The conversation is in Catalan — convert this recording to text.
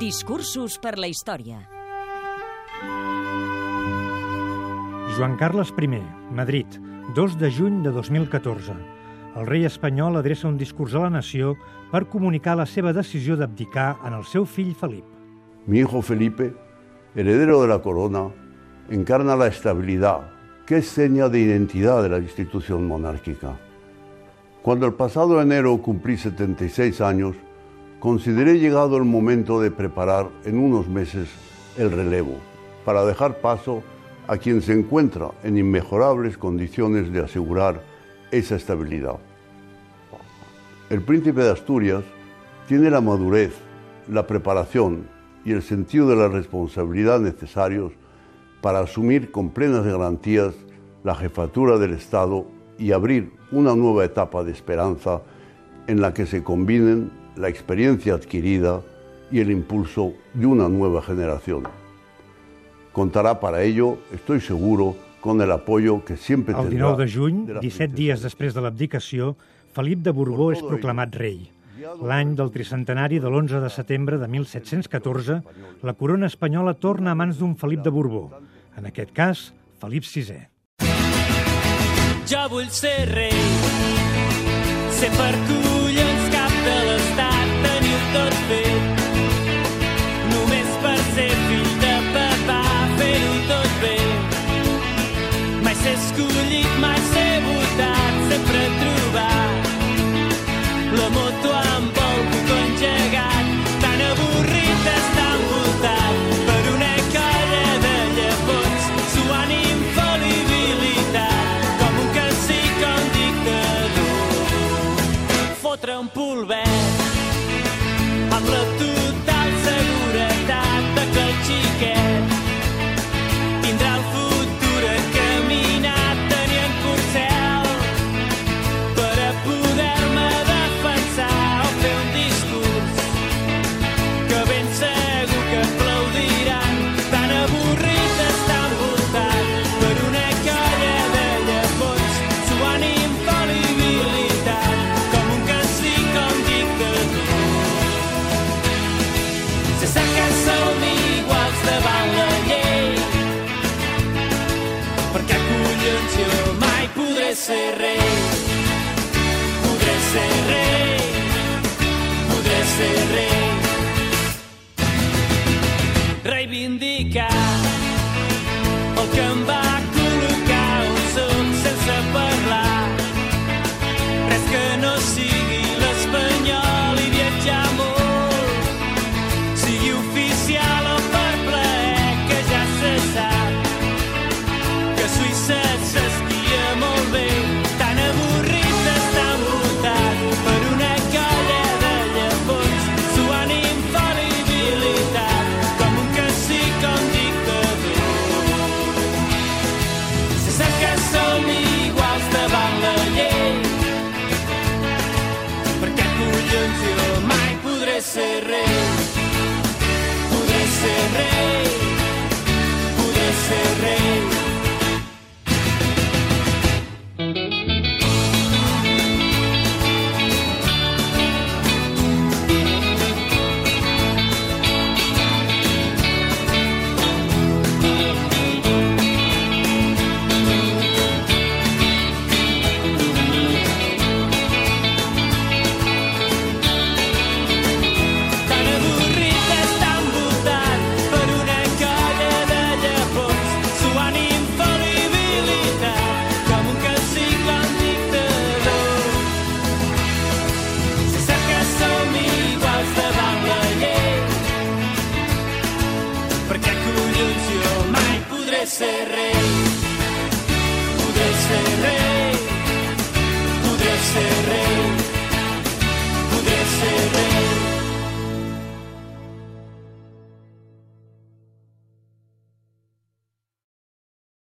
Discursos per la història. Joan Carles I, Madrid, 2 de juny de 2014. El rei espanyol adreça un discurs a la nació per comunicar la seva decisió d'abdicar en el seu fill Felip. Mi hijo Felipe, heredero de la corona, encarna la estabilidad, que es seña de identidad de la institución monárquica. Cuando el pasado enero cumplí 76 años, consideré llegado el momento de preparar en unos meses el relevo para dejar paso a quien se encuentra en inmejorables condiciones de asegurar esa estabilidad. El príncipe de Asturias tiene la madurez, la preparación y el sentido de la responsabilidad necesarios para asumir con plenas garantías la jefatura del Estado y abrir una nueva etapa de esperanza en la que se combinen la experiencia adquirida y el impulso de una nueva generación. Contarà para ello, estoy seguro, con el apoyo que siempre El tendrá 19 de juny, de la 17 dies després de l'abdicació, Felip de Borbó és proclamat rei. L'any del tricentenari de l'11 de setembre de 1714, la corona espanyola torna a mans d'un Felip de Borbó, en aquest cas, Felip VI. Jo vull ser rei, ser per tot fet. Només per ser fill de papà, fer-ho tot bé. Mai ser escollit, mai ser votat, sempre trobar la moto amb el botó engegat, tan avorrit d'estar envoltat per una colla de llepons, suant infal·libilitat, com un cacic o un dictador. Fotre un polvet amb la serré. ser rey, pude ser rey.